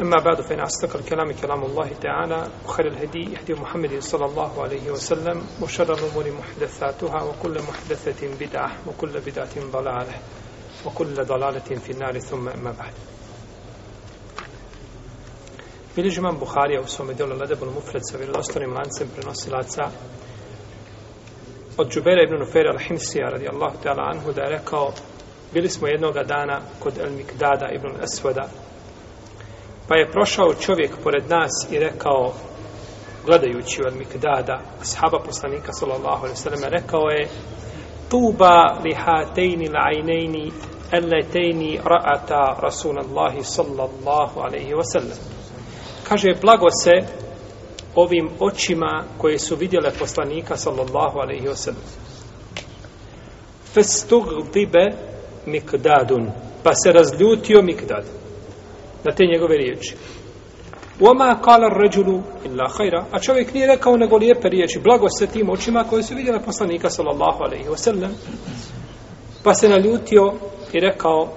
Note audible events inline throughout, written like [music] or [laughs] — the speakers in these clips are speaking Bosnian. أما بعد فإن أصدق الكلام كلام الله تعالى وخير الهدي يهدي محمد صلى الله عليه وسلم وشر الأمور محدثاتها وكل محدثة بدعة وكل بدعة ضلالة وكل ضلالة في النار ثم أما بعد Bilježi imam Buharija u svome djelu Ledebul Mufred sa vjerodostanim lancem prenosilaca od Džubera ibn Nufera al-Himsija radijallahu ta'ala anhu da je rekao bili smo jednoga dana kod El Mikdada ibn Aswada Pa je prošao čovjek pored nas i rekao, gledajući od Mikdada, ashaba poslanika, sallallahu alaihi sallam, rekao je, tuba li hatejni la ajnejni eletejni ra'ata rasulallahi sallallahu alaihi wa sallam. Kaže, blago se ovim očima koje su vidjele poslanika, sallallahu alaihi wa sallam. Festugdibe mikdadun, pa se razljutio mikdadun na te njegove riječi. Oma kala ređulu illa hajra, a čovjek nije rekao nego lijepe riječi, blago se tim očima koje su vidjeli poslanika sallallahu alaihi wasallam, pa se naljutio i rekao,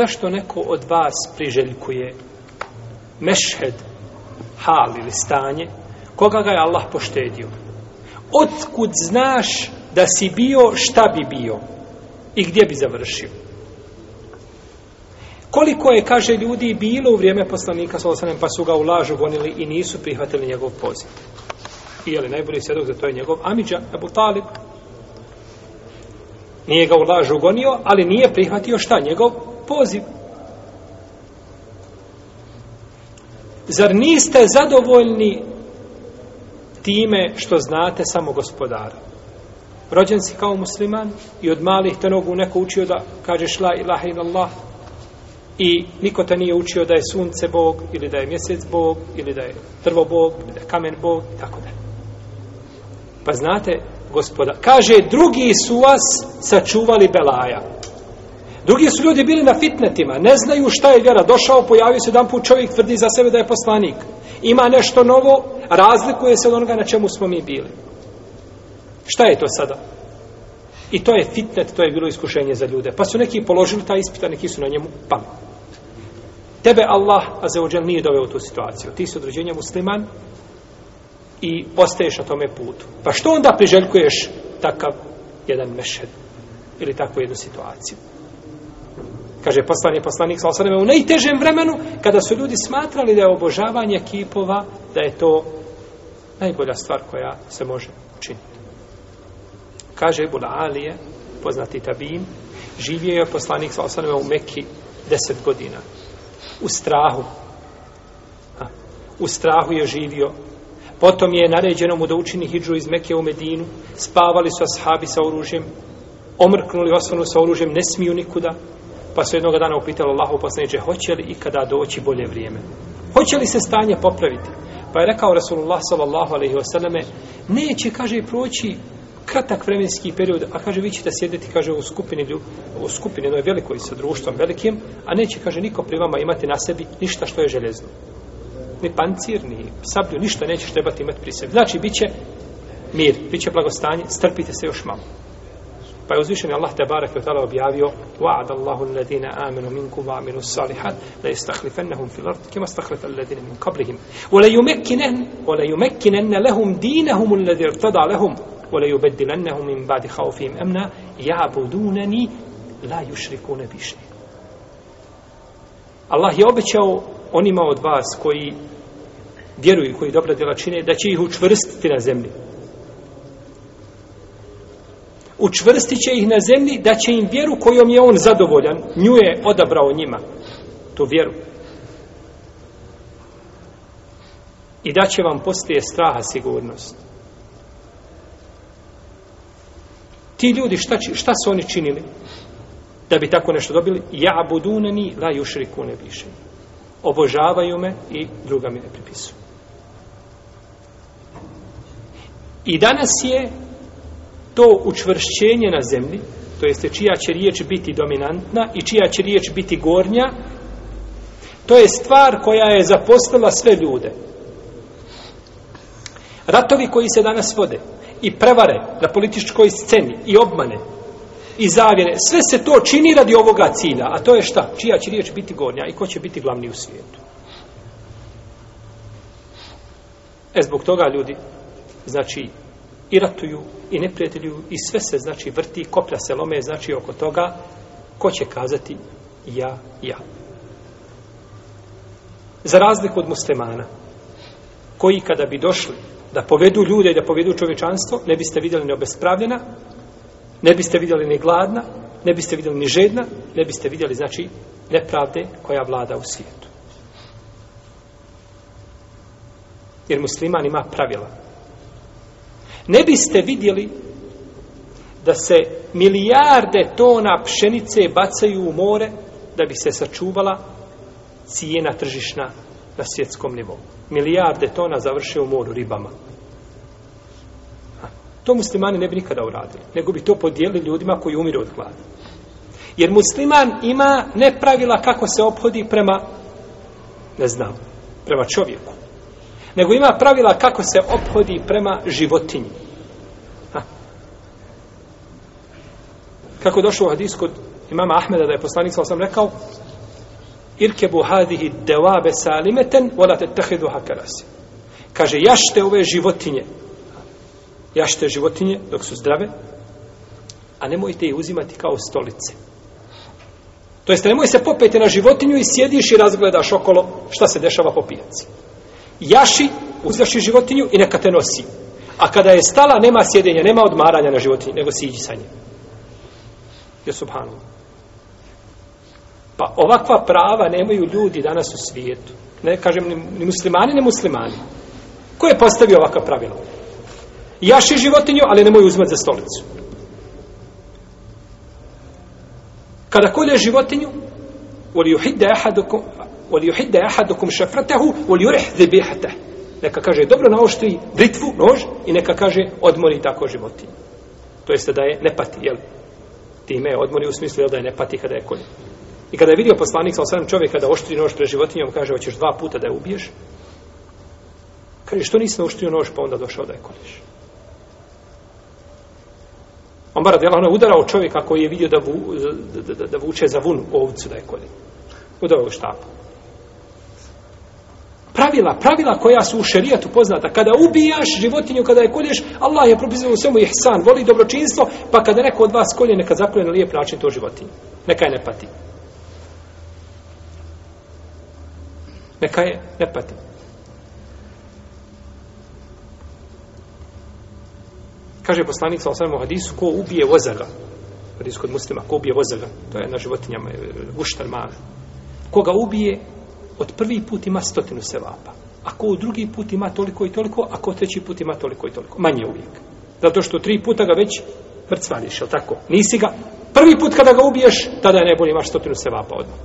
zašto neko od vas priželjkuje mešhed, hal ili stanje, koga ga je Allah poštedio? Otkud znaš da si bio, šta bi bio i gdje bi završio? koliko je, kaže, ljudi bilo u vrijeme poslanika sa osanem, pa su ga u lažu gonili i nisu prihvatili njegov poziv. I je li najbolji svjedok za to je njegov Amidža, Abu Talib. Nije ga u lažu gonio, ali nije prihvatio šta njegov poziv. Zar niste zadovoljni time što znate samo gospodara? Rođen si kao musliman i od malih te nogu neko učio da kažeš la ilaha in Allah, I niko te nije učio da je sunce Bog, ili da je mjesec Bog, ili da je drvo Bog, ili da je kamen Bog, i tako dalje. Pa znate, gospoda, kaže, drugi su vas sačuvali Belaja. Drugi su ljudi bili na fitnetima, ne znaju šta je vjera. Došao, pojavio se jedan put čovjek, tvrdi za sebe da je poslanik. Ima nešto novo, razlikuje se od onoga na čemu smo mi bili. Šta je to sada? I to je fitnet, to je bilo iskušenje za ljude. Pa su neki položili ta ispita, neki su na njemu pali. Tebe Allah, a za ođel, nije doveo tu situaciju. Ti si odrođenja musliman i ostaješ na tome putu. Pa što onda priželjkuješ takav jedan mešed ili takvu jednu situaciju? Kaže poslani poslanik sa osadama u najtežem vremenu kada su ljudi smatrali da je obožavanje kipova da je to najbolja stvar koja se može učiniti. Kaže Ibn Alije, poznati tabin, živio je poslanik sa osanove u Mekki deset godina. U strahu. Ha. U strahu je živio. Potom je naređeno mu da učini hijđu iz Mekke u Medinu. Spavali su ashabi sa oružjem. Omrknuli osanu sa oružjem. Ne smiju nikuda. Pa su jednog dana upitali Allahu poslaniče, hoće li ikada doći bolje vrijeme? Hoće li se stanje popraviti? Pa je rekao Rasulullah sallallahu alaihi wasallam neće, kaže, proći kratak vremenski period, a kaže, vi ćete sjediti, kaže, u skupini, u skupini jednoj velikoj sa društvom velikim, a neće, kaže, niko pri vama imati na sebi ništa što je železno. Ni pancir, ni sablju, ništa neće što imati imati pri sebi. Znači, bit će mir, bit će blagostanje, strpite se još malo. Pa je uzvišen je Allah Tebara Kvetala objavio Wa'ad Allahu alladine aminu minku wa'aminu salihan la istahlifennahum fil ard kima stahlifa alladine min kablihim wa la yumekinen wa la yumekinen lehum dinahum alladir tada lehum ولا يبدلنهم من بعد خوفهم امنا يعبدونني لا يشركون بي Allah je obećao onima od vas koji vjeruju koji dobra djela čine da će ih učvrstiti na zemlji. Učvrstit će ih na zemlji da će im vjeru kojom je on zadovoljan, nju je odabrao njima, tu vjeru. I da će vam postoje straha sigurnosti. Ti ljudi šta, či, šta su oni činili da bi tako nešto dobili? Ja buduneni la jušrikune više. Obožavaju me i druga mi ne pripisuju. I danas je to učvršćenje na zemlji, to jeste čija će riječ biti dominantna i čija će riječ biti gornja, to je stvar koja je zapostala sve ljude. Ratovi koji se danas vode, i prevare na političkoj sceni i obmane i zavjene, sve se to čini radi ovoga cilja, a to je šta? Čija će riječ biti gornja i ko će biti glavni u svijetu? E zbog toga ljudi, znači, i ratuju, i neprijatelju, i sve se, znači, vrti, koplja se lome, znači, oko toga, ko će kazati ja, ja. Za razliku od muslimana, koji kada bi došli da povedu ljude i da povedu čovječanstvo, ne biste vidjeli ni obespravljena, ne biste vidjeli ni gladna, ne biste vidjeli ni žedna, ne biste vidjeli, znači, nepravde koja vlada u svijetu. Jer musliman ima pravila. Ne biste vidjeli da se milijarde tona pšenice bacaju u more da bi se sačuvala cijena tržišna na svjetskom nivou. Milijarde tona završe u moru ribama. To muslimani ne bi nikada uradili, nego bi to podijelili ljudima koji umiru od glada. Jer musliman ima ne pravila kako se obhodi prema, ne znam, prema čovjeku, nego ima pravila kako se obhodi prema životinji. Ha. Kako došlo u hadis kod imama Ahmeda da je poslanik sam rekao, irkebu hadihi devabe salimeten, vola te tehidu hakarasi. Kaže, jašte ove životinje, jašte životinje dok su zdrave, a nemojte ih uzimati kao stolice. To jeste, nemoj se popeti na životinju i sjediš i razgledaš okolo šta se dešava po pijaci. Jaši, uzjaši životinju i neka te nosi. A kada je stala, nema sjedenja, nema odmaranja na životinju, nego siđi sa njim. Je subhanu. Pa ovakva prava nemaju ljudi danas u svijetu. Ne kažem ni muslimani, ni muslimani. Ko je postavio ovakva pravila? Jaši životinju, ali nemoj uzmat za stolicu. Kada kolje životinju, voli uhidde ahadukum šafratehu, voli urih zibihate. Neka kaže, dobro naoštri britvu, nož, i neka kaže, odmori tako životinju. To jeste da je ne pati, jel? Time je odmori u smislu, jel da je ne pati kada je kolje. I kada je vidio poslanik sa osvrame čovjeka da oštri nož pre životinjom, kaže, hoćeš dva puta da je ubiješ? Kaže, što nisi naoštrio nož, pa onda došao da je koliš? On bar djela, ono je udarao čovjeka koji je vidio da, vu, da, da, da vuče za vunu ovcu da je koli. Udarao štapu. Pravila, pravila koja su u šerijatu poznata. Kada ubijaš životinju, kada je kolješ, Allah je propisao u svemu ihsan, voli dobročinstvo, pa kada neko od vas kolje, neka zakolje na lijep način to životinje. Neka je ne pati. Neka je, ne pati. Kaže poslanik sa osvijem u hadisu, ko ubije vozara, hadisu kod muslima, ko ubije vozara, to je na životinjama, e, guštar mali, ko ga ubije, od prvi put ima stotinu sevapa. Ako u drugi put ima toliko i toliko, ako u treći put ima toliko i toliko. Manje uvijek. Zato što tri puta ga već mrcvaniš, je tako? Nisi ga... Prvi put kada ga ubiješ, tada je najbolje imaš stotinu sevapa odmah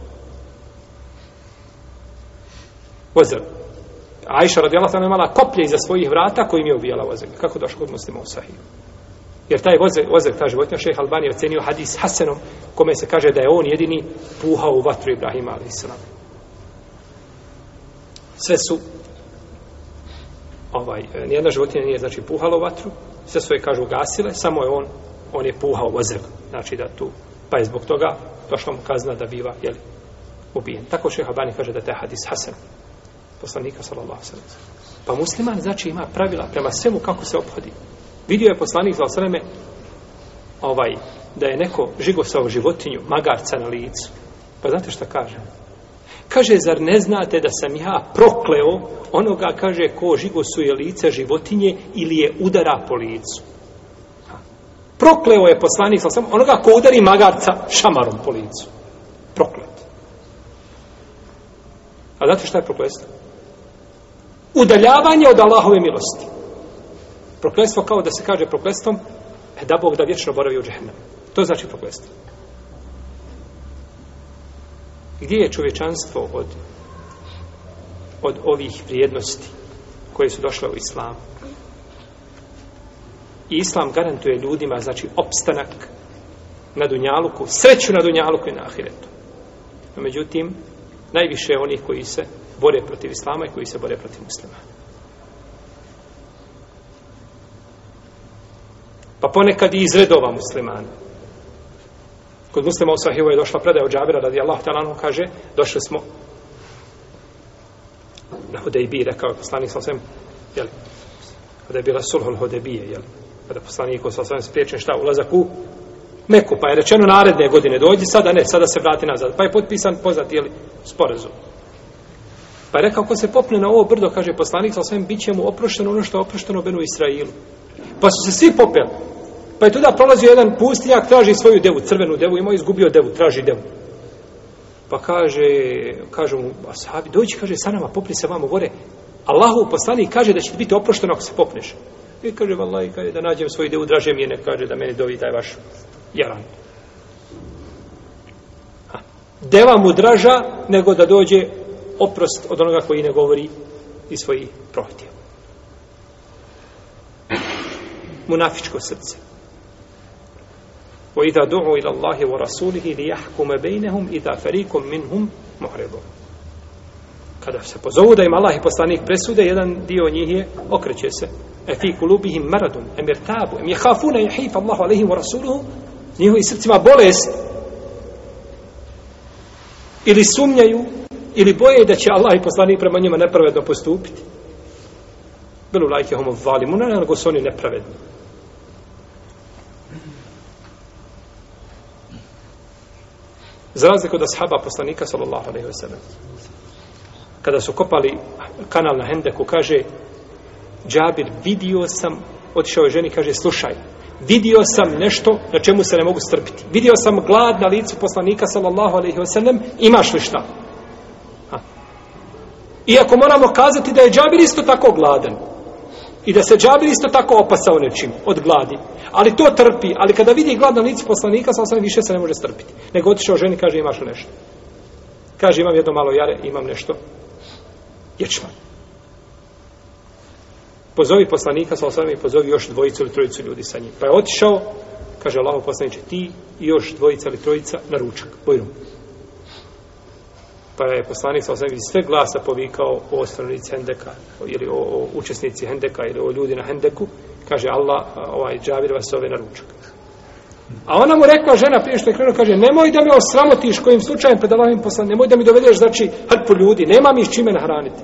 ozem. Ajša radijalahu ta'ala imala koplje iza svojih vrata koji je ubijala ozem. Kako došlo kod muslima u sahiju? Jer taj ozem, ta životinja, šeha Albanija ocenio hadis Hasanom, kome se kaže da je on jedini puhao u vatru Ibrahima ala islam. Sve su, ovaj, e, nijedna životinja nije znači puhala u vatru, sve svoje kažu gasile, samo je on, on je puhao ozem. Znači da tu, pa je zbog toga došla mu kazna da biva, jeli, ubijen. Tako šeha Albanija kaže da je taj hadis Hasanom poslanika sallallahu alejhi ve Pa musliman znači ima pravila prema svemu kako se ophodi. Vidio je poslanik za sveme ovaj da je neko žigosao životinju magarca na licu. Pa znate šta kaže? Kaže, zar ne znate da sam ja prokleo onoga, kaže, ko žigosuje lice životinje ili je udara po licu. Prokleo je poslanik sa sveme onoga ko udari magarca šamarom po licu. Proklet. A znate šta je prokletstvo? udaljavanje od Allahove milosti. Prokletstvo kao da se kaže prokletstvom, e da Bog da vječno boravi u džehennem. To znači prokletstvo. Gdje je čovječanstvo od, od ovih vrijednosti koje su došle u islamu? I islam garantuje ljudima, znači, opstanak na dunjaluku, sreću na dunjaluku i na ahiretu. No, međutim, najviše onih koji se bore protiv islama i koji se bore protiv muslima. Pa ponekad i iz redova muslimana. Kod muslima u sahivu je došla predaja od džabira radi Allah talanu kaže došli smo na hudejbi, rekao je poslanik sa osvijem, jel, kada je bila sulhul hudejbije, jel, kada poslanik sa osvijem spriječen šta, ulazak u Meku, pa je rečeno naredne godine, dođi sada, ne, sada se vrati nazad, pa je potpisan poznat, jel, sporazum. Pa je rekao, ko se popne na ovo brdo, kaže poslanik, sa svem bit će mu oprošteno ono što je oprošteno Benu Israilu. Pa su se svi popeli. Pa je tuda prolazio jedan pustinjak, traži svoju devu, crvenu devu, imao izgubio devu, traži devu. Pa kaže, kaže mu, ashabi, dođi, kaže, sa nama, popni se vamo gore. Allahu poslanik kaže da će biti oprošteno ako se popneš. I kaže, vallaj, kaže, da nađem svoju devu, draže mi je, ne kaže, da meni dovi taj vaš jaran. Deva mu draža nego da dođe oprost od onoga koji ne govori i svoji prohtjev. Munafičko srce. وَإِذَا دُعُوا إِلَى اللَّهِ وَرَسُولِهِ لِيَحْكُمَ بَيْنَهُمْ إِذَا فَرِيكُمْ مِنْهُمْ مُحْرِبُمْ Kada se pozovu da im Allah i poslanih presude, jedan dio njih je okreće se. E fi kulubihim maradun, em irtabu, em jehafuna jehif Allahu alaihim wa rasuluhum, njihovi srcima bolest. Ili sumnjaju ili boje da će Allah i poslanik prema njima nepravedno postupiti. Bilo lajke homo valimu, ne, nego su oni nepravedni. Za razliku od ashaba poslanika, sallallahu alaihi wa sallam, kada su kopali kanal na Hendeku, kaže, Džabir, vidio sam, otišao je ženi, kaže, slušaj, vidio sam nešto na čemu se ne mogu strpiti. Vidio sam glad na licu poslanika, sallallahu alaihi wa sallam, imaš li šta? Iako moramo kazati da je džabir isto tako gladan. I da se džabir isto tako opasao nečim od gladi. Ali to trpi. Ali kada vidi gladno lice poslanika, sa osam više se ne može strpiti. Nego otišao ženi, kaže imaš nešto. Kaže imam jedno malo jare, imam nešto. Ječman. Pozovi poslanika, sa osam i pozovi još dvojicu ili trojicu ljudi sa njim. Pa je otišao, kaže Allaho poslaniče, ti i još dvojica ili trojica na ručak. Pojrom. Pojrom pa je poslanik sa osnovim sve glasa povikao o stranici Hendeka, ili o, o učesnici Hendeka, ili o ljudi na Hendeku, kaže Allah, ovaj, džavir vas ove na ručak. A ona mu rekla, žena prije što je krenuo, kaže, nemoj da me osramotiš kojim slučajem pred Allahim poslanim, nemoj da mi dovedeš, znači, hrpu ljudi, nema mi s čime nahraniti.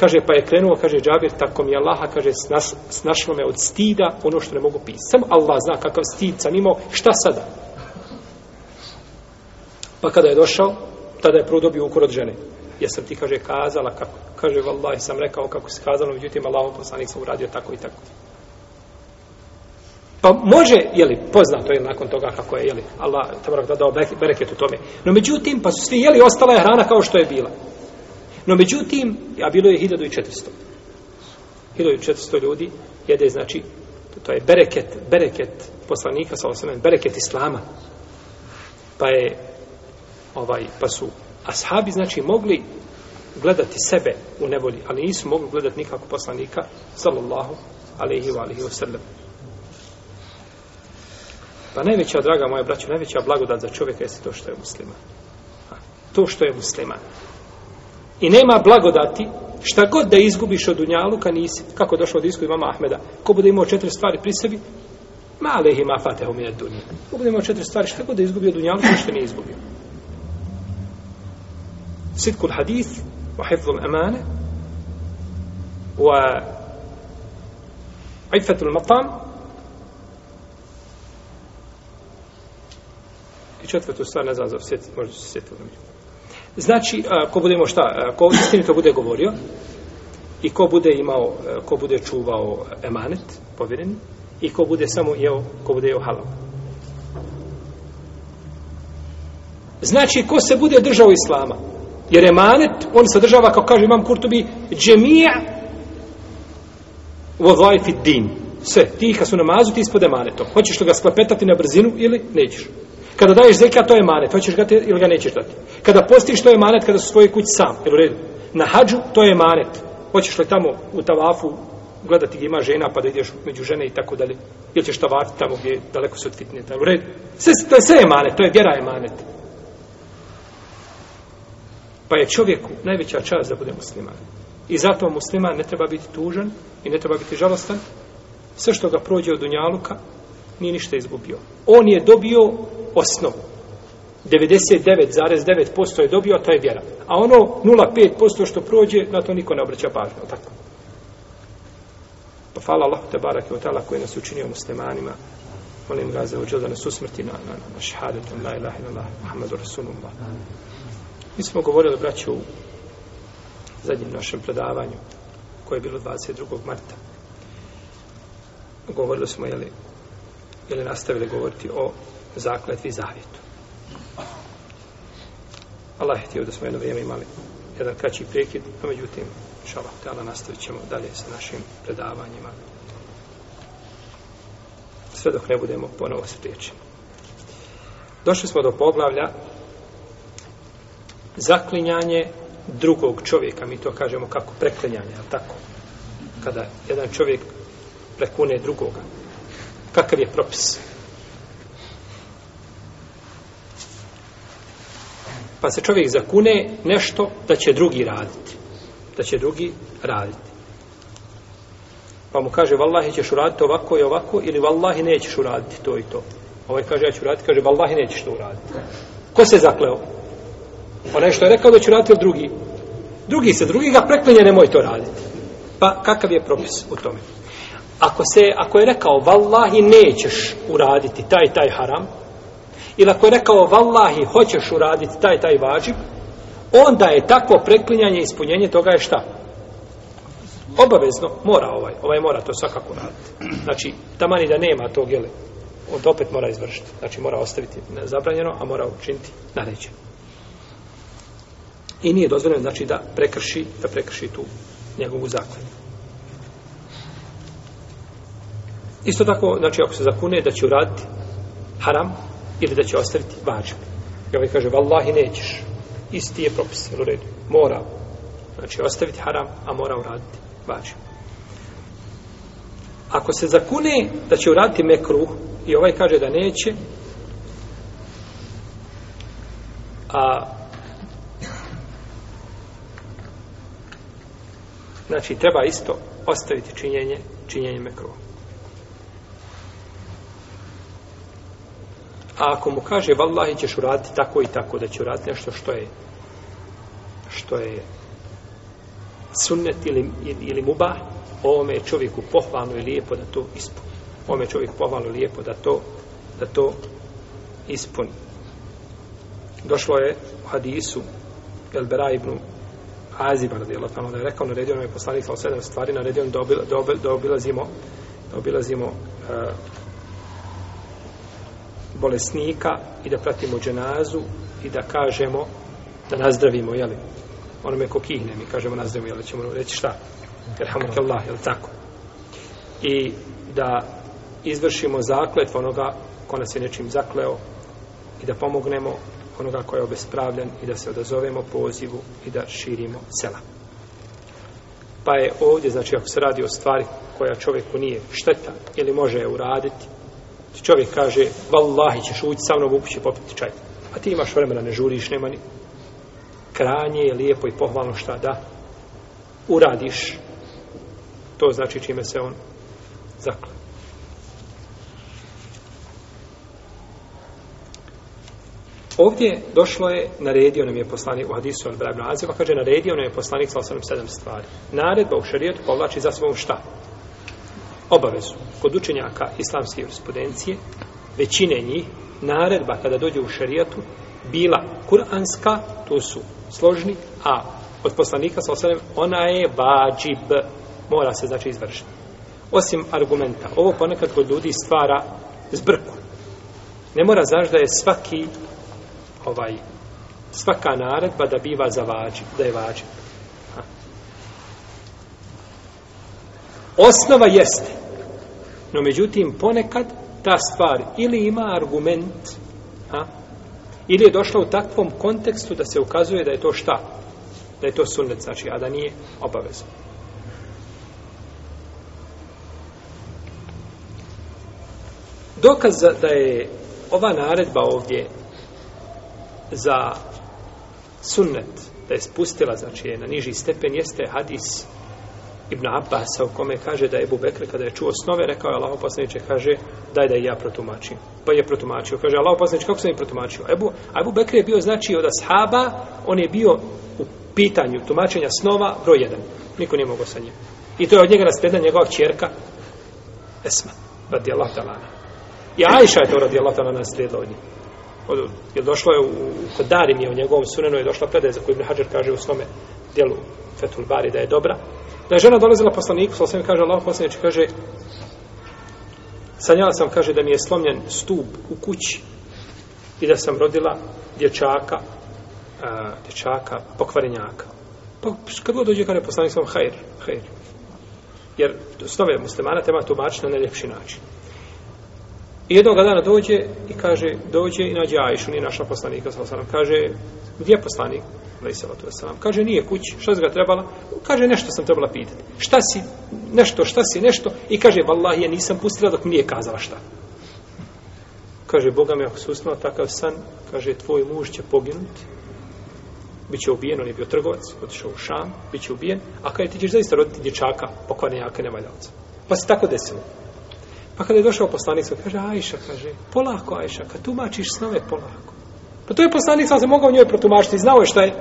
Kaže, pa je krenuo, kaže, džavir, tako mi je Allaha, kaže, snas, snašlo me od stida ono što ne mogu pisati. Sam Allah zna kakav stid sam imao, šta sada? Pa kada je došao, tada je prvo dobio ukor od žene. Ja sam ti, kaže, kazala, kako, kaže, vallaj, sam rekao kako si kazala, međutim, Allah poslanik sam uradio tako i tako. Pa može, jeli, poznato je nakon toga kako je, jeli, Allah, tamo da dao bereket u tome. No, međutim, pa su svi, jeli, ostala je hrana kao što je bila. No, međutim, a bilo je 1400. 1400 ljudi jede, znači, to je bereket, bereket poslanika, sa osamen, bereket islama. Pa je ovaj pa su ashabi znači mogli gledati sebe u nevolji, ali nisu mogli gledati nikako poslanika sallallahu alaihi wa alaihi wa Pa najveća, draga moja braća, najveća blagodat za čovjeka jeste to što je musliman. To što je musliman. I nema blagodati šta god da izgubiš od dunjaluka nisi. Kako došlo od iskovi mama Ahmeda? Ko bude imao četiri stvari pri sebi? Ma alehi ma fatehu mine dunja. Ko bude imao četiri stvari šta god da izgubio od dunjaluka ništa nije izgubio. صدق الحديث وحفظ الأمانة وعفة المطام i četvrtu stvar, ne znam, za sjeti, možda se sjeti. Znači, ko budemo šta, ko istinito bude govorio i ko bude imao, ko bude čuvao emanet, povjeren, i ko bude samo jeo, ko bude jeo halal. Znači, ko se bude držao islama, Jer emanet, on sadržava, kao kaže Imam Kurtubi, džemija u odvajfi din. Sve, ti kad su namazu, ti ispod emanetom. Hoćeš li ga sklepetati na brzinu ili nećeš? Kada daješ zeka, to je emanet. Hoćeš ga te, ili ga nećeš dati? Kada postiš, to je emanet kada su svoje kući sam. Jel u redu? Na hađu, to je emanet. Hoćeš li tamo u tavafu gledati gdje ima žena pa da ideš među žene i tako dalje? Ili ćeš tavati tamo gdje daleko su od fitneta? Jel u redu? Sve, to je sve emanet. To je vjera emanet. Pa je čovjeku najveća čast da bude musliman. I zato musliman ne treba biti tužan i ne treba biti žalostan. Sve što ga prođe od Dunjaluka, nije ništa izgubio. On je dobio osnovu. 99,9% je dobio, a to je vjera. A ono 0,5% što prođe, na to niko ne obraća pažnje. Tako. Pa hvala Allah, te barak i otala koji nas učinio muslimanima. Molim ga za uđel da nas usmrti na, na, na, na šhadetom, la ilaha ilaha, Muhammedu Rasulullah. Amin. Mi smo govorili, braću, u zadnjem našem predavanju, koje je bilo 22. marta. Govorili smo, jeli, jeli nastavili govoriti o zakletvi zavjetu. Allah je htio da smo jedno vrijeme imali jedan kraći prekid, a međutim, šala, tjela, nastavit ćemo dalje sa našim predavanjima. Sve dok ne budemo ponovo spriječeni. Došli smo do poglavlja zaklinjanje drugog čovjeka, mi to kažemo kako preklinjanje, ali tako? Kada jedan čovjek prekune drugoga. Kakav je propis? Pa se čovjek zakune nešto da će drugi raditi. Da će drugi raditi. Pa mu kaže, vallahi ćeš uraditi ovako i ovako, ili vallahi nećeš uraditi to i to. Ovaj kaže, ja ću uraditi, kaže, vallahi nećeš to uraditi. Ko se zakleo? Onaj pa što je rekao da će raditi ili drugi. Drugi se, drugi ga preklinje, nemoj to raditi. Pa kakav je propis u tome? Ako, se, ako je rekao, vallahi nećeš uraditi taj taj haram, ili ako je rekao, vallahi hoćeš uraditi taj taj vađib, onda je takvo preklinjanje i ispunjenje toga je šta? Obavezno mora ovaj, ovaj mora to svakako raditi. Znači, tamo ni da nema tog, jele, on to opet mora izvršiti. Znači, mora ostaviti zabranjeno, a mora učiniti naređeno i nije dozvoljeno znači da prekrši da prekrši tu njegovu zakonu. Isto tako, znači ako se zakune da će uraditi haram ili da će ostaviti vađan. I ovaj kaže, vallahi nećeš. Isti je propis, jel u redu. Mora. Znači, ostaviti haram, a mora uraditi vađan. Ako se zakune da će uraditi mekruh i ovaj kaže da neće, a znači treba isto ostaviti činjenje činjenje mekruha. A ako mu kaže vallahi ćeš uraditi tako i tako da će uraditi nešto što je što je sunnet ili, ili muba ovome je čovjeku pohvalno i lijepo da to ispuni. Ovome je čovjek pohvalno i lijepo da to da to ispuni. Došlo je u hadisu Elbera ibn Aziba radijela tamo da je rekao, naredio nam je poslanik sa sedam stvari, naredio nam da, obil, da, obil, da obilazimo da obilazimo uh, bolesnika i da pratimo dženazu i da kažemo da nazdravimo, jeli? Ono me ko kihne, mi kažemo nazdravimo, jeli? Čemo reći šta? Erhamuke Allah, jeli tako? I da izvršimo zakletv onoga ko nas je nečim zakleo i da pomognemo onoga koja je obespravljan i da se odazovemo pozivu i da širimo sela. Pa je ovdje, znači ako se radi o stvari koja čovjeku nije šteta ili može je uraditi, čovjek kaže, vallahi ćeš ući sa mnom u kuće popiti čaj. A ti imaš vremena, ne žuriš, nema ni kranje, je lijepo i pohvalno šta da uradiš. To znači čime se on zaklada. Ovdje došlo je, naredio nam je poslanik u hadisu od Brabna Azeva, kaže, naredio nam je poslanik sa osanom sedam stvari. Naredba u šarijetu povlači za svom šta? Obavezu. Kod učenjaka islamske jurisprudencije, većine njih, naredba kada dođe u šarijetu, bila kuranska, tu su složni, a od poslanika sa osanom, ona je vađib, mora se znači izvršiti. Osim argumenta, ovo ponekad kod ljudi stvara zbrku. Ne mora znači da je svaki ovaj svaka naredba da biva za vađi, da je vađi. Osnova jeste, no međutim ponekad ta stvar ili ima argument, a, ili je došla u takvom kontekstu da se ukazuje da je to šta? Da je to sunnet, znači, a da nije obavezno. Dokaz da je ova naredba ovdje za sunnet da je spustila, znači je na niži stepen, jeste hadis Ibn Abbas, u kome kaže da je Ebu Bekr, kada je čuo snove, rekao je Allaho poslaniče, kaže, daj da ja protumačim. Pa je protumačio. Kaže, Allaho poslaniče, kako sam im protumačio? Ebu, Ebu Bekr je bio, znači, od ashaba, on je bio u pitanju tumačenja snova broj jedan. Niko nije mogao sa njim. I to je od njega nasledna njegova čjerka Esma, radijallahu talana. I Aisha je to radijallahu talana nasledla od njih je došlo je u, kod Darim je u njegovom sunenu je došla predaja za koju Ibn Hajar kaže u svome dijelu Fethul Bari da je dobra. Da je žena dolazila poslaniku, sa kaže Allah poslanič, kaže sanjala sam, kaže, da mi je slomljen stup u kući i da sam rodila dječaka a, dječaka pokvarenjaka. Pa kad god dođe, kaže poslanik svom, hajr, hajr. Jer snove muslimana tema tumačiti na najljepši način. I jednog dana dođe i kaže, dođe i nađe Ajšu, nije našla poslanika, sa osanom. kaže, gdje je poslanik? Kaže, nije kući, šta si ga trebala? Kaže, nešto sam trebala pitati. Šta si, nešto, šta si, nešto? I kaže, vallahi, ja nisam pustila dok mi nije kazala šta. Kaže, Boga me, ako se usnala takav san, kaže, tvoj muž će poginuti, bit će ubijen, on je bio trgovac, otišao u šam, bit će ubijen, a kaže, ti ćeš zaista roditi dječaka, pokvane jake nevaljavca. Pa se tako desilo. Pa kada je došao poslanik, kaže, Ajša, kaže, polako, Ajša, kad tumačiš snove, polako. Pa to je poslanik, sam se mogao njoj protumačiti, znao je šta je,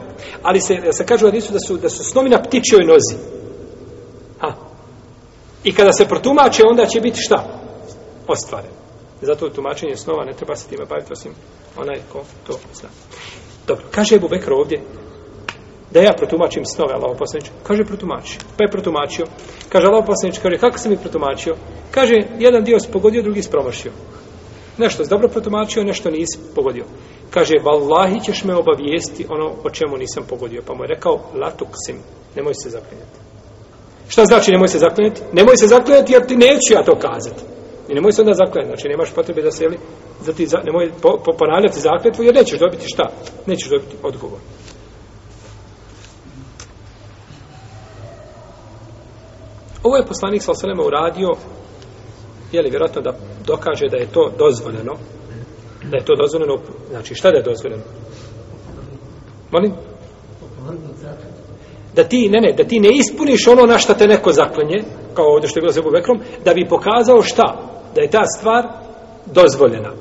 ali se, ja se kaže u Adisu da su, da su snovi na ptičoj nozi. Ha. I kada se protumače, onda će biti šta? Ostvaren. Zato tumačenje snova ne treba se time baviti, osim onaj ko to zna. Dobro, kaže Ebu Bekr ovdje, da ja protumačim snove Allaho poslanič. Kaže, protumači. Pa je protumačio. Kaže, Allaho poslanič, kaže, kako sam ih protumačio? Kaže, jedan dio si pogodio, drugi si promašio. Nešto si dobro protumačio, nešto nisi pogodio. Kaže, vallahi ćeš me obavijesti ono o čemu nisam pogodio. Pa mu je rekao, latuksim, nemoj se zaklinjati. Šta znači nemoj se zaklinjati? Nemoj se zaklinjati jer ti neću ja to kazati. I nemoj se onda zaklinjati, znači nemaš potrebe da se, jeli, za ti, nemoj po, po, ponavljati zakljetvu jer nećeš dobiti šta? Nećeš dobiti odgovor. Ovo je poslanik s.a.v. uradio, je li vjerojatno da dokaže da je to dozvoljeno, da je to dozvoljeno, znači šta da je dozvoljeno? Molim? Da ti, ne, ne, da ti ne ispuniš ono na šta te neko zaklenje, kao ovdje što je bilo za Bekrom, da bi pokazao šta? Da je ta stvar dozvoljena.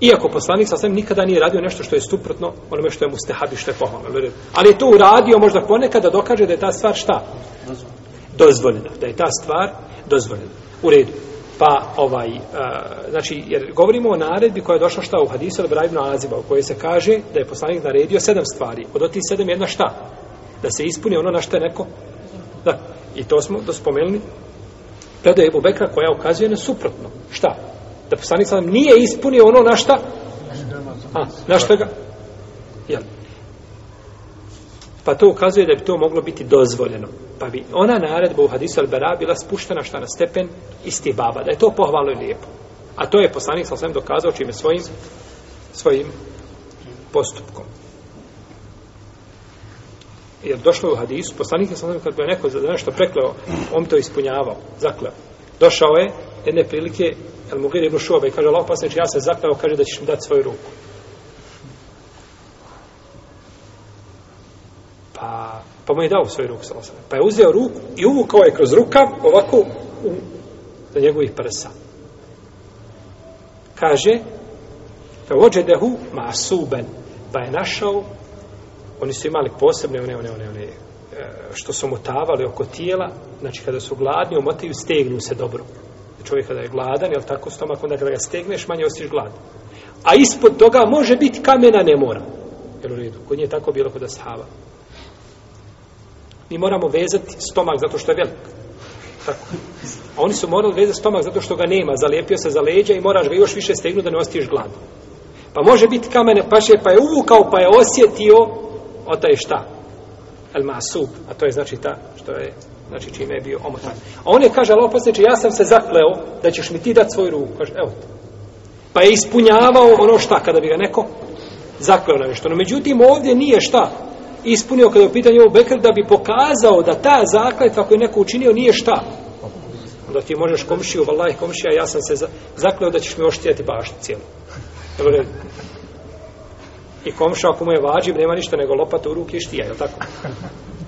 Iako poslanik sa nikada nije radio nešto što je suprotno onome što je mu stehabi što je pohvalno. Ali je to uradio možda ponekad da dokaže da je ta stvar šta? Dozvoljena dozvoljena, da je ta stvar dozvoljena. U redu. Pa, ovaj, a, e, znači, jer govorimo o naredbi koja je došla šta u hadisu od Brajbna Aziba, u kojoj se kaže da je poslanik naredio sedam stvari. Od oti sedam jedna šta? Da se ispuni ono na šta je neko? Da. I to smo dospomenuli. Preda je Ebu Bekra koja ukazuje na suprotno. Šta? Da poslanik sada nije ispunio ono na šta? A, na šta ga? Jel? Ja. Pa to ukazuje da bi to moglo biti dozvoljeno. Pa bi ona naredba u hadisu al-Bara bila spuštena šta na stepen isti baba. Da je to pohvalno i lijepo. A to je poslanik sa dokazao čime svojim, svojim postupkom. Jer došlo u hadisu, poslanik sa svem, kad bi neko za nešto prekleo, on to ispunjavao. Zakle, došao je jedne prilike, jel mu gledaj ibn Šuba i kaže, Allah pasneć, ja sam zakleo, kaže da ćeš mi dati svoju ruku. a, pa mu je dao svoju ruku sa Pa je uzeo ruku i uvukao je kroz rukav ovako u, do njegovih prsa. Kaže, pa vođe dehu masuben, pa je našao, oni su imali posebne one, one, one, one, e, što su motavali oko tijela, znači kada su gladni, omotaju, stegnu se dobro. Čovjek kada je gladan, je tako stomak, onda kada ga stegneš, manje ostiš glad. A ispod toga može biti kamena, ne mora. Jel u redu? Kod nje je tako bilo kod Ashaba mi moramo vezati stomak zato što je velik. Tako. A oni su morali vezati stomak zato što ga nema, zalijepio se za leđa i moraš ga još više stegnuti da ne ostiješ glad. Pa može biti kamene paše, pa je uvukao, pa je osjetio, o je šta? El masub, a to je znači ta, što je, znači čime je bio omotan. A on je kaže, Allah posljedče, ja sam se zakleo da ćeš mi ti dati svoju ruku. Kaže, evo te. Pa je ispunjavao ono šta, kada bi ga neko zakleo na nešto. No, međutim, ovdje nije šta, ispunio kada je u pitanju Ebu Bekr da bi pokazao da ta zakletva koju neko učinio nije šta. Onda ti možeš komšiju, vallaj komšija, ja sam se zakleo da ćeš mi oštijati bašnu cijelu. I komša ako mu je vađib, nema ništa nego lopata u ruke i štija, je tako?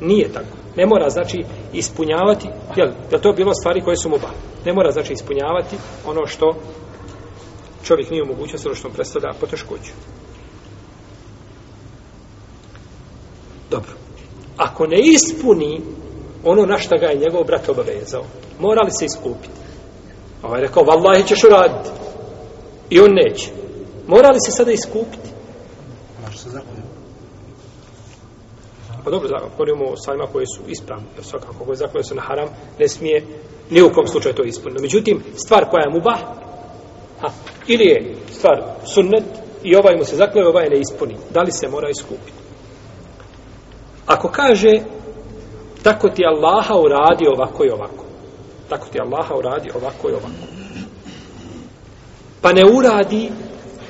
Nije tako. Ne mora, znači, ispunjavati, jel, jel to je bilo stvari koje su mu ba. Ne mora, znači, ispunjavati ono što čovjek nije u mogućnosti, ono što mu predstavlja poteškoću. Dobro. Ako ne ispuni ono na šta ga je njegov brat obavezao, mora li se iskupiti? Ovaj rekao, vallahi ćeš uraditi. I on neće. Mora li se sada iskupiti? Može se zakljeno. Pa dobro, govorimo o stvarima koje su ispravne. Svakako, koje zakljeno su na haram, ne smije ni u kom slučaju to ispuniti. Međutim, stvar koja je mubah, ha, ili je stvar sunnet, i ovaj mu se zakljeno, ovaj ne ispuni. Da li se mora iskupiti? Ako kaže tako ti Allaha uradi ovako i ovako. Tako ti Allaha uradi ovako i ovako. Pa ne uradi,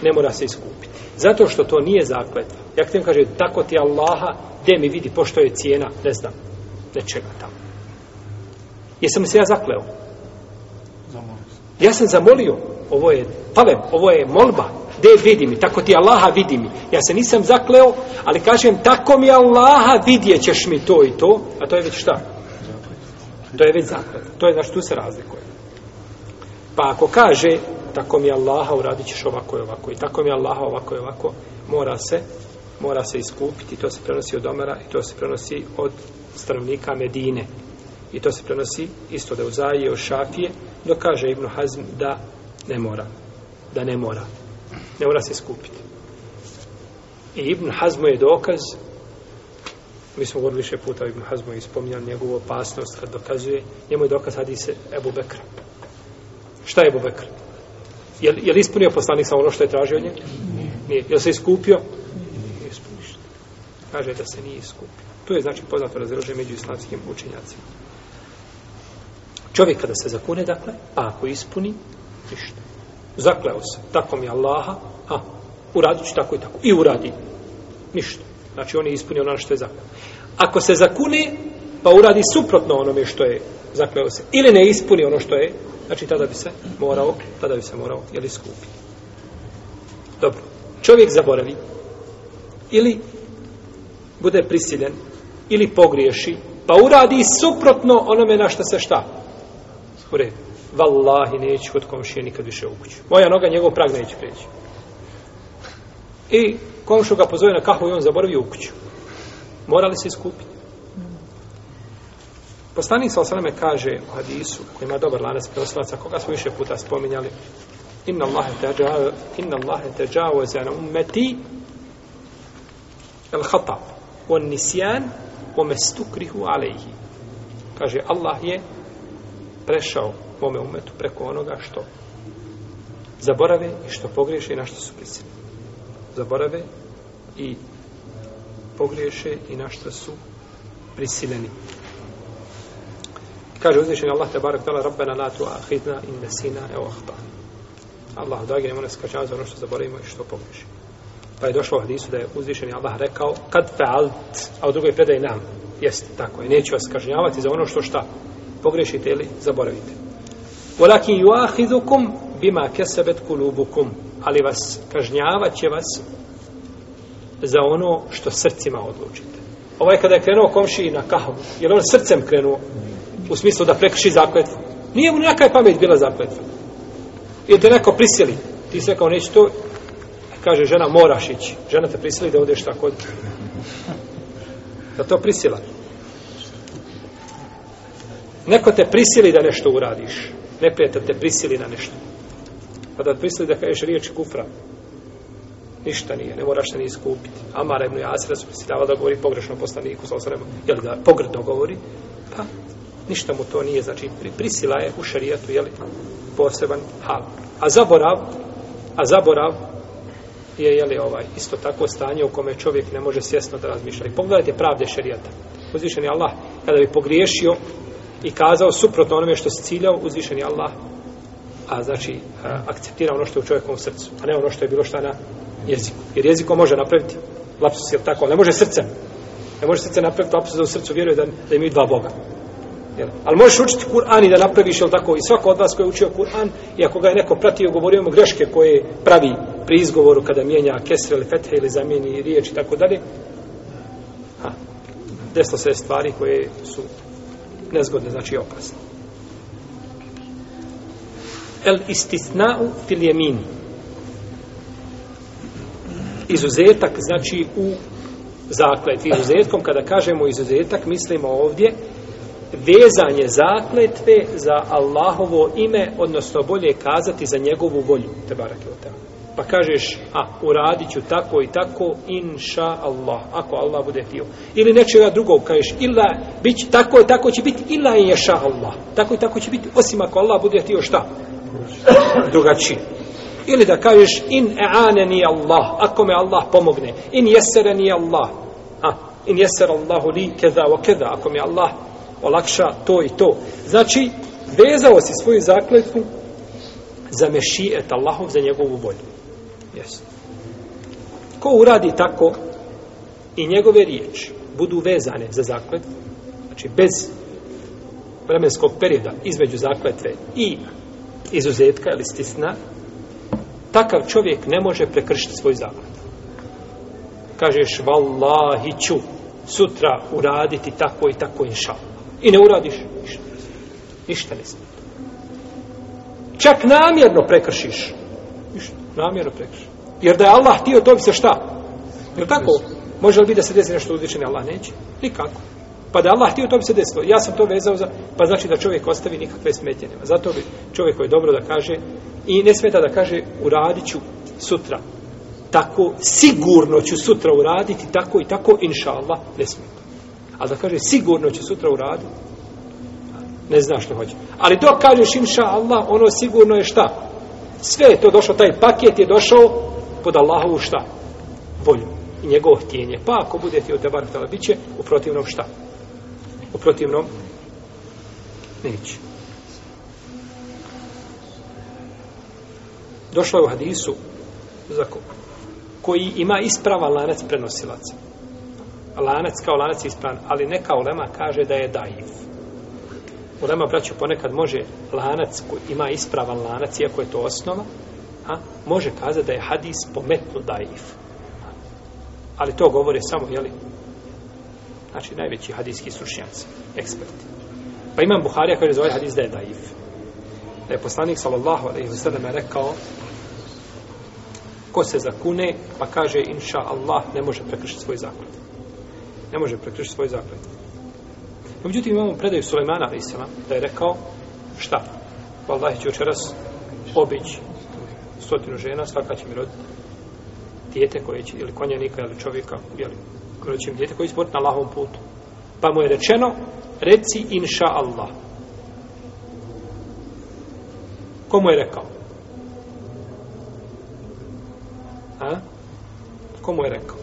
ne mora se iskupiti. Zato što to nije zakletva. Ja ti kaže, tako ti Allaha, gdje mi vidi, pošto je cijena, ne znam, nečega tamo. Jesam se ja zakleo? Zamolio Ja sam zamolio, ovo je, pavem, ovo je molba, De vidi mi, tako ti Allaha vidi mi. Ja se nisam zakleo, ali kažem tako mi Allaha vidjet ćeš mi to i to, a to je već šta? To je već zaklet. To je znači tu se razlikuje. Pa ako kaže tako mi Allaha uradit ćeš ovako i ovako i tako mi Allaha ovako i ovako, mora se mora se iskupiti, to se prenosi od Omara i to se prenosi od stanovnika Medine. I to se prenosi isto da uzaje od Šafije, dokaže Ibnu Hazm da ne mora. Da ne mora ne mora se skupiti. I Ibn Hazmo je dokaz, mi smo govorili više puta o Ibn Hazmo i spominjali njegovu opasnost kad dokazuje, njemu je dokaz hadise Ebu Bekra. Šta je Ebu Bekra? Je, je li ispunio poslanik samo ono što je tražio nje? Nije. Je li se iskupio? Nije ispunio Kaže da se nije iskupio. To je znači poznato razređe među islamskim učenjacima. Čovjek kada se zakune, dakle, pa ako ispuni, ništa zakleo se, tako mi Allaha, a, uradit ću tako i tako. I uradi. Ništa. Znači, on je ispunio ono što je zakleo. Ako se zakune, pa uradi suprotno onome što je zakleo se, ili ne ispuni ono što je, znači, tada bi se morao, tada bi se morao, jel, iskupiti. Dobro. Čovjek zaboravi. Ili bude prisiljen, ili pogriješi, pa uradi suprotno onome na što se šta? U redu vallahi neću kod komšije nikad više ukući. Moja noga, njegov prag neće preći. I komšu ga pozove na kahvu i on zaboravi ukuću. Morali se iskupiti. Poslanik sa osaname kaže u hadisu, koji ima dobar lanac preoslaca, koga smo više puta spominjali, inna Allahe teđao, inna Allahe teđao za na umeti el hata, on nisijan, o mestukrihu alejhi. Kaže, Allah je prešao mome umetu preko onoga što zaborave i što pogriješe i na što su prisiljeni. Zaborave i pogriješe i na što su prisiljeni. Kaže uzvišenje Allah te barak tala Rabbena la tu ahidna in nesina e ohta. Allah dragi nemoj skačan za ono što zaboravimo i što pogriješe. Pa je došlo u hadisu da je uzvišenje Allah rekao kad fealt, a u drugoj predaj nam. Jeste, tako je. Neću vas kažnjavati za ono što šta pogriješite ili zaboravite. ولكن يؤاخذكم بما كسبت قلوبكم ali vas kažnjavaće vas za ono što srcima odlučite. Ovaj kada je krenuo komši na kahvu, je li on srcem krenuo u smislu da prekrši zakletvu? Nije mu nekaj pamet bila zakletva. I te neko prisjeli, ti se kao neći to, kaže žena moraš ići, žena te prisjeli da odeš tako. Da to prisjela. Neko te prisjeli da nešto uradiš neprijatelj te prisili na nešto. Pa da prisili da kažeš riječ kufra, ništa nije, ne moraš se ni iskupiti. Amar ibn Jasir da su prisiljavali da govori pogrešno poslaniku, sa osrema, jel da pogrdno govori, pa ništa mu to nije, znači prisila je u šarijetu, jel, poseban hal. A zaborav, a zaborav je, jel, ovaj, isto tako stanje u kome čovjek ne može svjesno da razmišlja. I pogledajte pravde šarijeta. Uzvišen je Allah, kada bi pogriješio, i kazao suprotno onome što si ciljao uzvišeni Allah a znači a, akceptira ono što je u čovjekovom srcu a ne ono što je bilo šta na jeziku jer jeziko može napraviti lapsus jer tako, ne može srcem ne može srcem napraviti lapsus da u srcu vjeruje da, da imaju dva Boga Jel? Ali možeš učiti Kur'an i da napraviš, jel tako? I svako od vas koji je učio Kur'an, i ako ga je neko pratio, govorio mu greške koje pravi pri izgovoru kada mijenja kesre ili fethe ili zamijeni riječ i tako dalje, desno se stvari koje su nezgodne, znači opasne. El istisna'u fil jemini. Izuzetak, znači u zakletvi. Izuzetkom, kada kažemo izuzetak, mislimo ovdje vezanje zakletve za Allahovo ime, odnosno bolje kazati za njegovu volju. Te barake o tebe pa kažeš, a, uradit ću tako i tako, inša Allah, ako Allah bude htio. Ili nečega drugog, kažeš, ila, bić, tako i tako će biti, ila inša Allah. Tako i tako će biti, osim ako Allah bude htio, šta? Drugačiji. Ili da kažeš, in e'aneni Allah, ako me Allah pomogne, in jesereni Allah, a, in jeser Allahu li, keda o keda, ako mi Allah olakša to i to. Znači, vezao si svoju zakletku za mešijet Allahov za njegovu volju. Jesu. Ko uradi tako i njegove riječi budu vezane za zaklet, znači bez vremenskog perioda između zakletve i izuzetka ili stisna, takav čovjek ne može prekršiti svoj zaklet. Kažeš, vallahi ću sutra uraditi tako i tako inša. I ne uradiš ništa. Ništa ne smije. Čak namjerno prekršiš. Ništa namjerno prekršio. Jer da je Allah htio, to bi se šta? Je tako? Može li biti da se desi nešto uzvišeno, Allah neće? Nikako. Pa da Allah htio, to bi se desilo. Ja sam to vezao za... Pa znači da čovjek ostavi nikakve smetje nema. Zato bi čovjek koji je dobro da kaže i ne smeta da kaže uradit ću sutra tako, sigurno ću sutra uraditi tako i tako, inša Allah, ne smeta. A da kaže sigurno ću sutra uraditi, ne znaš što hoće. Ali dok kažeš inša Allah, ono sigurno je šta? sve je to došlo, taj paket je došao pod Allahovu šta? Volju i njegovo htjenje. Pa ako bude ti odebar htjela, bit će u protivnom šta? U protivnom neće. Došlo je u hadisu za ko? koji ima isprava lanac prenosilaca. Lanac kao lanac je ispravan, ali neka olema kaže da je dajiv. Ulema, braću, ponekad može lanac, koji ima ispravan lanac, iako je to osnova, a, može kazati da je hadis pometno daif. Ali to govore samo, jeli, znači najveći hadijski sručnjaci, eksperti. Pa imam Buharija koji je zove hadis da je daif. Da je poslanik, sallallahu alaihi wa sallam, rekao, ko se zakune, pa kaže, inša Allah, ne može prekršiti svoj zakon. Ne može prekršiti svoj zakon. No, međutim, imamo predaju Sulemana, da je rekao, šta? Wallahi će učeras obići stotinu žena, svaka će mi roditi djete koje će, ili konjanika, ili čovjeka, ili koje će mi djete koji izboriti na lahom putu. Pa mu je rečeno, reci inša Allah. Komu je rekao? A? Komu je rekao?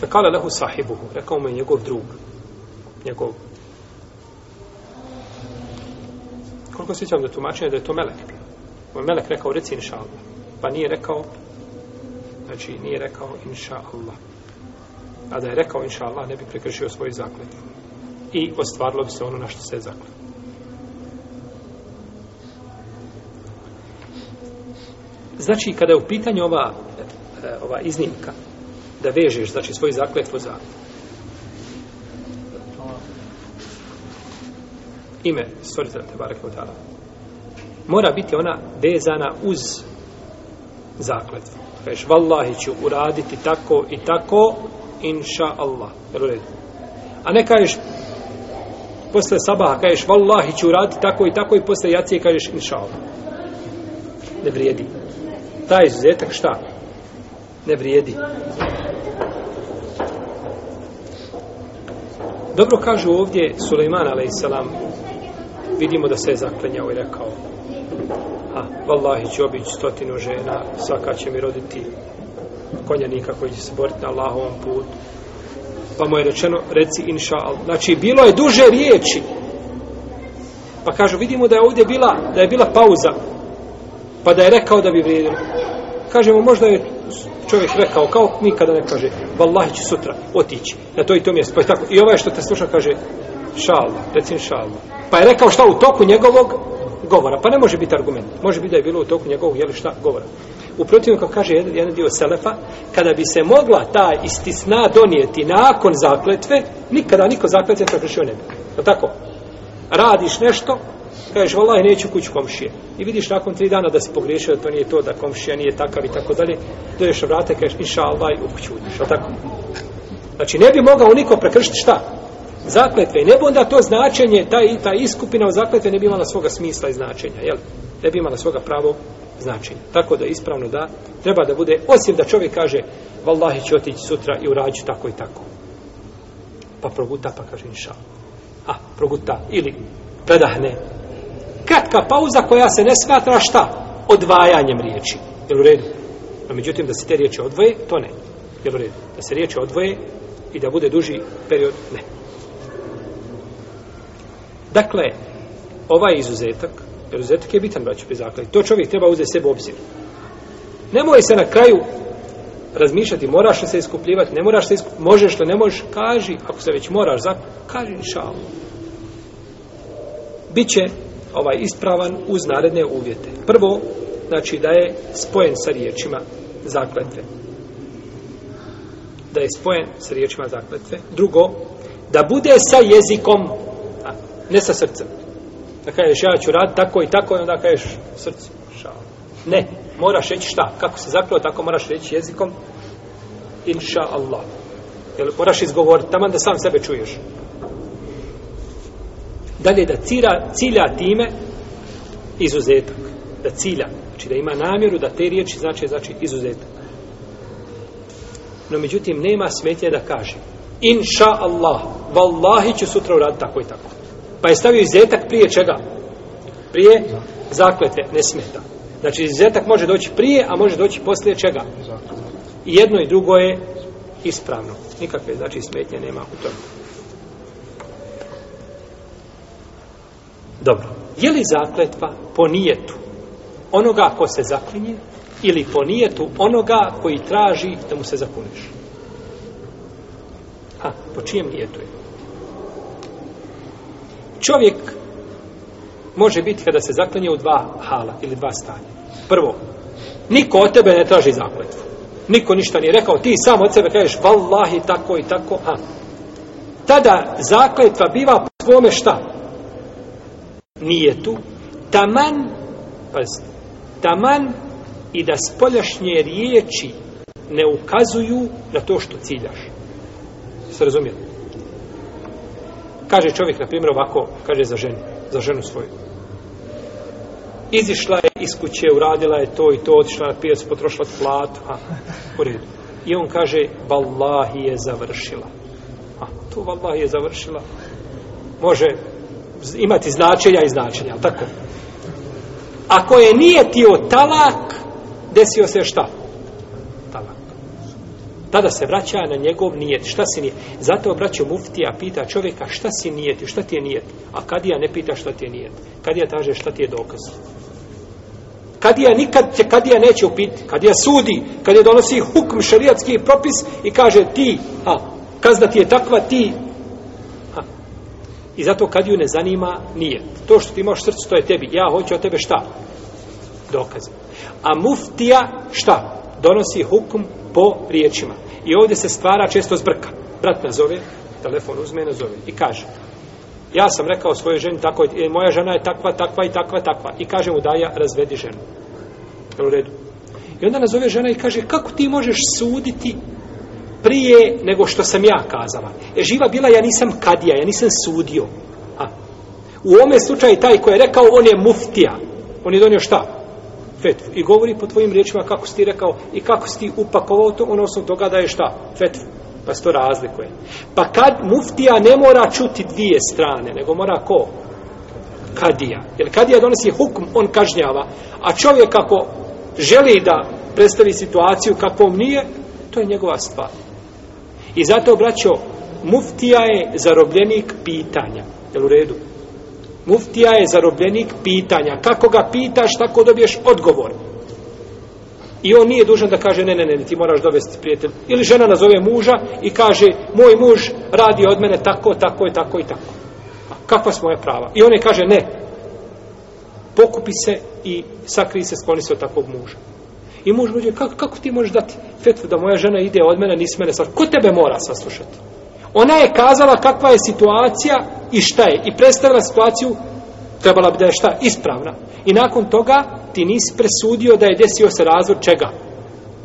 Fekale lehu sahibuhu, rekao mu je njegov drug njegovog. Koliko sjećam da tumačenje da je to Melek bio. Ovo je Melek rekao, reci inša Allah. Pa nije rekao, znači nije rekao inša Allah. A da je rekao inša Allah, ne bi prekršio svoj zaklet. I ostvarilo bi se ono na što se je zaklet. Znači, kada je u pitanju ova, e, ova iznimka, da vežeš, znači, svoj zakletvo za ime stvoritelja Tebare Kvotala mora biti ona vezana uz zakletvu. Kažeš, vallahi ću uraditi tako i tako, inša Allah. Jel u redu? A ne kažeš, posle sabaha kažeš, vallahi ću uraditi tako i tako i posle jacije kažeš, inša Allah. Ne vrijedi. Taj izuzetak šta? Ne vrijedi. Dobro kažu ovdje Suleiman, alaihissalam, vidimo da se je zaklenjao i rekao a vallahi će obići stotinu žena svaka će mi roditi konjanika koji će se boriti na Allahovom put pa mu je rečeno reci inša Allah znači bilo je duže riječi pa kažu vidimo da je ovdje bila da je bila pauza pa da je rekao da bi vrijedilo kažemo možda je čovjek rekao kao nikada ne kaže vallahi će sutra otići na to i to mjesto pa je tako i ovaj što te sluša kaže šal, reci inša Allah pa je rekao šta u toku njegovog govora. Pa ne može biti argument. Može biti da je bilo u toku njegovog jeli šta govora. U protivnom, kao kaže jedan, jedan dio Selefa, kada bi se mogla ta istisna donijeti nakon zakletve, nikada niko zakletve ne prekrišio ne bi. Je tako? Radiš nešto, kažeš, vallaj, neću kuću komšije. I vidiš nakon tri dana da si pogriješio da to nije to, da komšija nije takav i tako dalje. Doješ na vrate, kažeš, inša Allah, u kuću uđeš. Je tako? Znači, ne bi mogao niko prekršiti šta? zakletve. Ne bi onda to značenje, ta, ta iskupina od zakletve ne bi imala svoga smisla i značenja. Jel? Ne bi imala svoga pravog značenja. Tako da ispravno da treba da bude, osim da čovjek kaže Wallahi će otići sutra i urađu tako i tako. Pa proguta pa kaže inša. A, proguta ili predahne. Kratka pauza koja se ne smatra šta? Odvajanjem riječi. Jel u redu? A međutim da se te riječi odvoje, to ne. Jel u redu? Da se riječi odvoje i da bude duži period, ne. Dakle, ovaj izuzetak, jer izuzetak je bitan, braću, pri zakladi. To čovjek treba uzeti sebe u obzir. Nemoj se na kraju razmišljati, moraš li se iskupljivati, ne moraš se iskupljivati, možeš li, ne možeš, kaži, ako se već moraš, za, kaži, šal. Biće ovaj ispravan uz naredne uvjete. Prvo, znači da je spojen sa riječima zakletve. Da je spojen sa riječima zakletve. Drugo, da bude sa jezikom ne sa srcem. Da kažeš, ja ću rad tako i tako, i onda kažeš srcu. Ne, moraš reći šta? Kako se zapravo tako moraš reći jezikom? Inša Allah. Jel, moraš izgovoriti, taman da sam sebe čuješ. Dalje, da cilja, cilja time izuzetak. Da cilja. Znači da ima namjeru da te riječi znači, znači izuzetak. No, međutim, nema smetje da kaže Inša Allah, vallahi ću sutra uraditi tako i tako pa je stavio izetak prije čega? Prije zakletve, ne smeta. Znači izetak može doći prije, a može doći poslije čega? I jedno i drugo je ispravno. Nikakve, znači, smetnje nema u tom. Dobro. Je li zakletva po nijetu onoga ko se zaklinje ili po nijetu onoga koji traži da mu se zakuniš? A, po čijem nijetu je? čovjek može biti kada se zaklanje u dva hala ili dva stanja. Prvo, niko od tebe ne traži zakletvu. Niko ništa nije rekao, ti sam od sebe kažeš vallahi tako i tako, a tada zakletva biva po svome šta? Nije tu. Taman, pazite, taman i da spoljašnje riječi ne ukazuju na to što ciljaš. Se razumijete? Kaže čovjek, na primjer, ovako, kaže za ženu, za ženu svoju. Izišla je iz kuće, uradila je to i to, otišla na pijac, potrošila plat, a, u redu. I on kaže, vallahi je završila. A, to vallahi je završila. Može imati značenja i značenja, ali tako? Ako je nije tio talak, desio se šta? tada se vraća na njegov nijet. Šta si nijet? Zato obraća muftija, pita čovjeka šta si nijet, šta ti je nijet? A kadija ne pita šta ti je nijet. Kadija traže šta ti je dokaz. Kadija nikad će, kadija neće upiti. Kadija sudi, kadija donosi hukm šariatski propis i kaže ti, a, kazna ti je takva, ti. A. I zato kadiju ne zanima nijet. To što ti imaš srcu, to je tebi. Ja hoću od tebe šta? Dokaze. A muftija šta? Donosi hukm po riječima. I ovdje se stvara često zbrka. Brat nazove, telefon uzme, nazove i kaže. Ja sam rekao svojoj ženi tako, je, e, moja žena je takva, takva i takva, takva. I kaže mu daja, razvedi ženu. U redu. I onda nazove žena i kaže, kako ti možeš suditi prije nego što sam ja kazala. E živa bila, ja nisam kadija, ja nisam sudio. A, u ome slučaju taj koji je rekao, on je muftija. On je donio šta? fetvu i govori po tvojim riječima kako si ti rekao i kako si ti upakovao to ono osnovu toga da je šta fetvu pa se to razlikuje pa kad muftija ne mora čuti dvije strane nego mora ko kadija jer kadija donesi hukm on kažnjava a čovjek ako želi da predstavi situaciju kakvom nije to je njegova stvar i zato braćo muftija je zarobljenik pitanja jel u redu Muftija je zarobljenik pitanja. Kako ga pitaš, tako dobiješ odgovor. I on nije dužan da kaže, ne, ne, ne, ti moraš dovesti prijatelj. Ili žena nazove muža i kaže, moj muž radi od mene tako, tako, tako i tako. A kakva su moje prava? I on je kaže, ne. Pokupi se i sakri se, skloni se od takvog muža. I muž muđe, kako, kako ti možeš dati fetvu da moja žena ide od mene, nisi mene saslušati? Ko tebe mora saslušati? Ona je kazala kakva je situacija i šta je. I predstavila situaciju trebala bi da je šta ispravna. I nakon toga ti nisi presudio da je desio se razvod čega?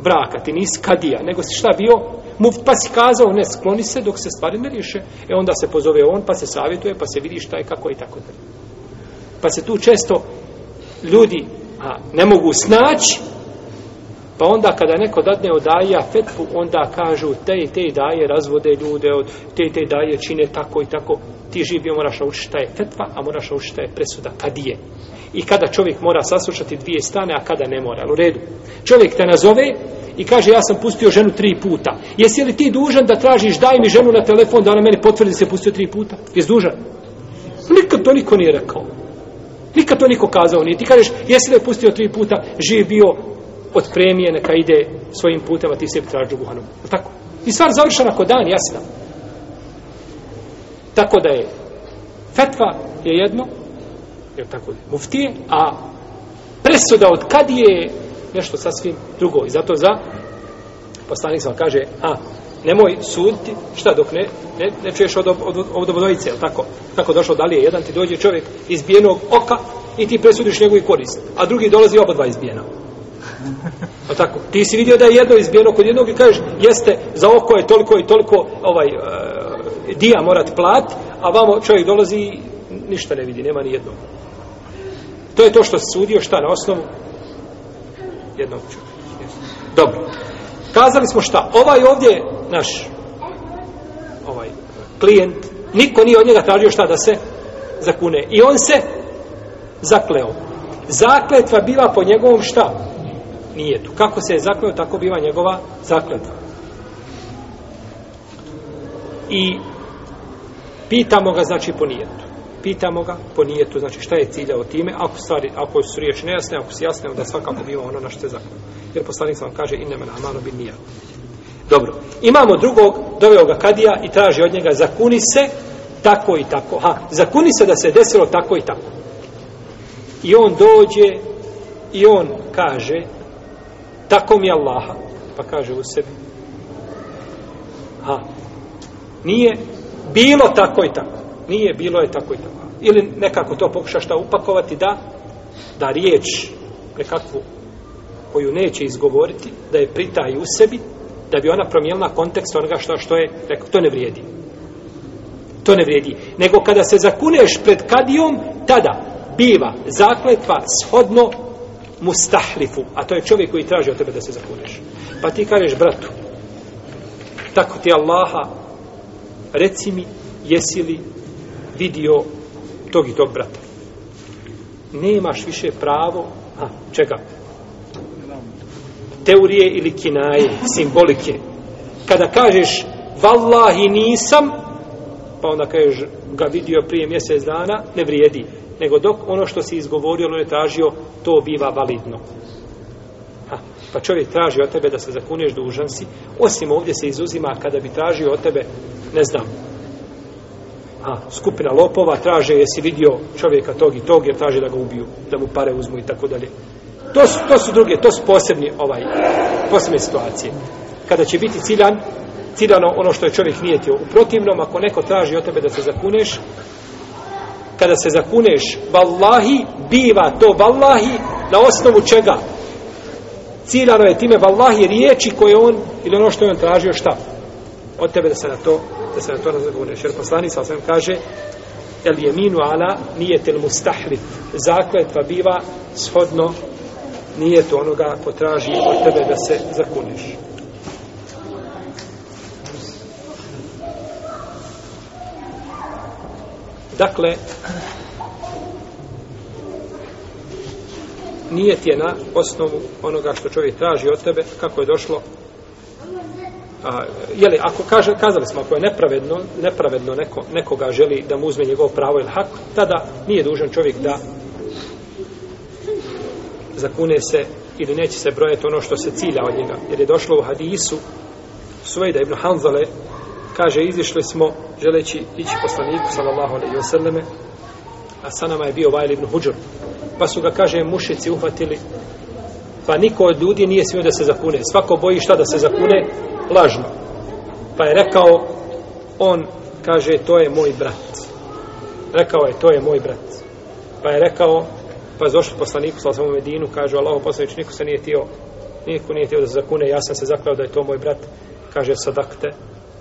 Braka, ti nisi kadija, nego si šta bio? Muft pa si kazao, ne, skloni se dok se stvari ne riješe. E onda se pozove on, pa se savjetuje, pa se vidi šta je, kako je i tako dalje. Pa se tu često ljudi a, ne mogu snaći Pa onda kada neko dadne od daja fetvu, onda kažu te i te daje razvode ljude, od te i te daje čine tako i tako. Ti živio moraš naučiti šta je fetva, a moraš naučiti šta je presuda, kad je. I kada čovjek mora saslušati dvije strane, a kada ne mora. U redu. Čovjek te nazove i kaže ja sam pustio ženu tri puta. Jesi li ti dužan da tražiš daj mi ženu na telefon da ona meni potvrdi se pustio tri puta? Jesi dužan? Nikad to niko nije rekao. Nikad to niko kazao nije. Ti kažeš, jesi li je pustio tri puta, živ bio, od premije neka ide svojim putem, a ti sebi traži drugu hanumu. tako? I stvar završena kod dan, jasna. Tako da je fetva je jedno, je tako da je muftije, a presuda od kad je nešto sasvim drugo. I zato za poslanik sam kaže, a, nemoj suditi, šta dok ne, ne, ne čuješ od, od, od, od dvojice, tako? Tako došao da li je jedan, ti dođe čovjek izbijenog oka i ti presudiš njegovi korist, a drugi dolazi oba dva izbijena. [laughs] A tako, ti si vidio da je jedno izbijeno kod jednog i kažeš, jeste, za oko je toliko i toliko ovaj, e, dija morat plat, a vamo čovjek dolazi i ništa ne vidi, nema ni jednog. To je to što se sudio, šta na osnovu? Jednog čovjeka. Dobro. Kazali smo šta, ovaj ovdje naš ovaj klijent, niko nije od njega tražio šta da se zakune. I on se zakleo. Zakletva bila po njegovom štapu nijetu. Kako se je zakljeno, tako biva njegova zakljetva. I pitamo ga, znači, po nijetu. Pitamo ga po nijetu, znači, šta je cilja o time, ako, stvari, ako su riječi nejasne, ako su jasne, onda svakako biva ono na što se zakljeno. Jer poslanik vam kaže, in nemena amano bin nijetu. Dobro, imamo drugog, doveo ga kadija i traži od njega, zakuni se tako i tako. Ha, zakuni se da se desilo tako i tako. I on dođe i on kaže tako mi je Allaha. Pa kaže u sebi. Ha. Nije bilo tako i tako. Nije bilo je tako i tako. Ili nekako to pokuša šta upakovati da da riječ nekakvu koju neće izgovoriti, da je pritaji u sebi, da bi ona promijenila kontekst onoga što, što je rekao. To ne vrijedi. To ne vrijedi. Nego kada se zakuneš pred kadijom, tada biva zakletva shodno mustahrifu, a to je čovjek koji traži od tebe da se zakuneš. Pa ti kažeš bratu, tako ti Allaha, reci mi, jesi li vidio tog i tog brata? Nemaš više pravo, a čega? Teorije ili kinaje, simbolike. Kada kažeš, vallahi nisam, pa onda kada je ga vidio prije mjesec dana, ne vrijedi. Nego dok ono što si izgovorio, ono je tražio, to biva validno. Ha, pa čovjek traži od tebe da se zakuneš dužan si, osim ovdje se izuzima kada bi tražio od tebe, ne znam, ha, skupina lopova traže jesi vidio čovjeka tog i tog, jer traže da ga ubiju, da mu pare uzmu i tako dalje. To su, to su druge, to su posebni ovaj, posebne situacije. Kada će biti ciljan, ciljano ono što je čovjek nijetio. U protivnom, ako neko traži od tebe da se zakuneš, kada se zakuneš, vallahi, biva to vallahi, na osnovu čega? Ciljano je time vallahi riječi koje on, ili ono što je on tražio, šta? Od tebe da se na to, da se na to razakuneš. Jer poslani sa osvijem kaže, el jeminu ala nijetil mustahrif, zakletva biva shodno nije to onoga ko traži od tebe da se zakuneš. Dakle, nijet je na osnovu onoga što čovjek traži od tebe, kako je došlo. A, jeli, ako kaže, kazali smo, ako je nepravedno, nepravedno neko, nekoga želi da mu uzme njegov pravo ili hak, tada nije dužan čovjek da zakune se ili neće se brojati ono što se cilja od njega. Jer je došlo u hadisu Suvejda ibn Hanzale, kaže izišli smo želeći ići poslaniku sallallahu alejhi ve selleme a sa nama je bio Vajl ibn Hudžr pa su ga kaže mušici uhvatili pa niko od ljudi nije smio da se zakune svako boji šta da se zakune lažno pa je rekao on kaže to je moj brat rekao je to je moj brat pa je rekao pa je došli poslaniku sa samom Medinu kaže Allahu poslanik niko se nije tio niko nije tio da se zakune ja sam se zakleo da je to moj brat kaže sadakte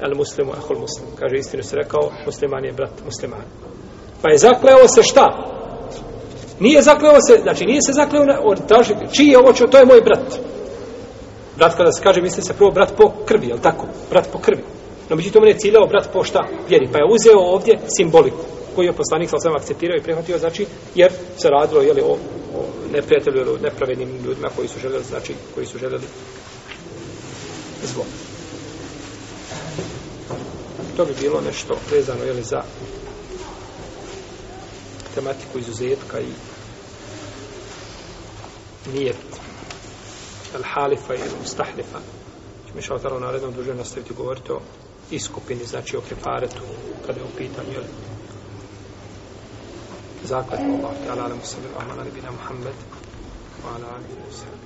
el muslimu ahul muslim. Kaže, istinu se rekao, musliman je brat musliman. Pa je zakleo se šta? Nije zakleo se, znači nije se zakleo na, od traži, čiji je ovo čo, to je moj brat. Brat kada se kaže, misli se prvo brat po krvi, je li tako? Brat po krvi. No međutim, on je ciljao brat po šta? Vjeri. Pa je uzeo ovdje simboliku koji je poslanik sa akceptirao i prihvatio, znači, jer se radilo, jeli, o, o neprijatelju, nepravednim ljudima koji su željeli, znači, koji su željeli zvoniti. To bi bilo nešto vezano je li za tematiku izuzetka i nijet al halifa i mustahlifa. Mi šal tala u narednom duže nastaviti govoriti o iskupini, znači o kefaretu, kada je u pitanju, jel? Zakat Allah, ta'ala, ala musallim, ala nabina Muhammed, ala ala nabina Muhammed.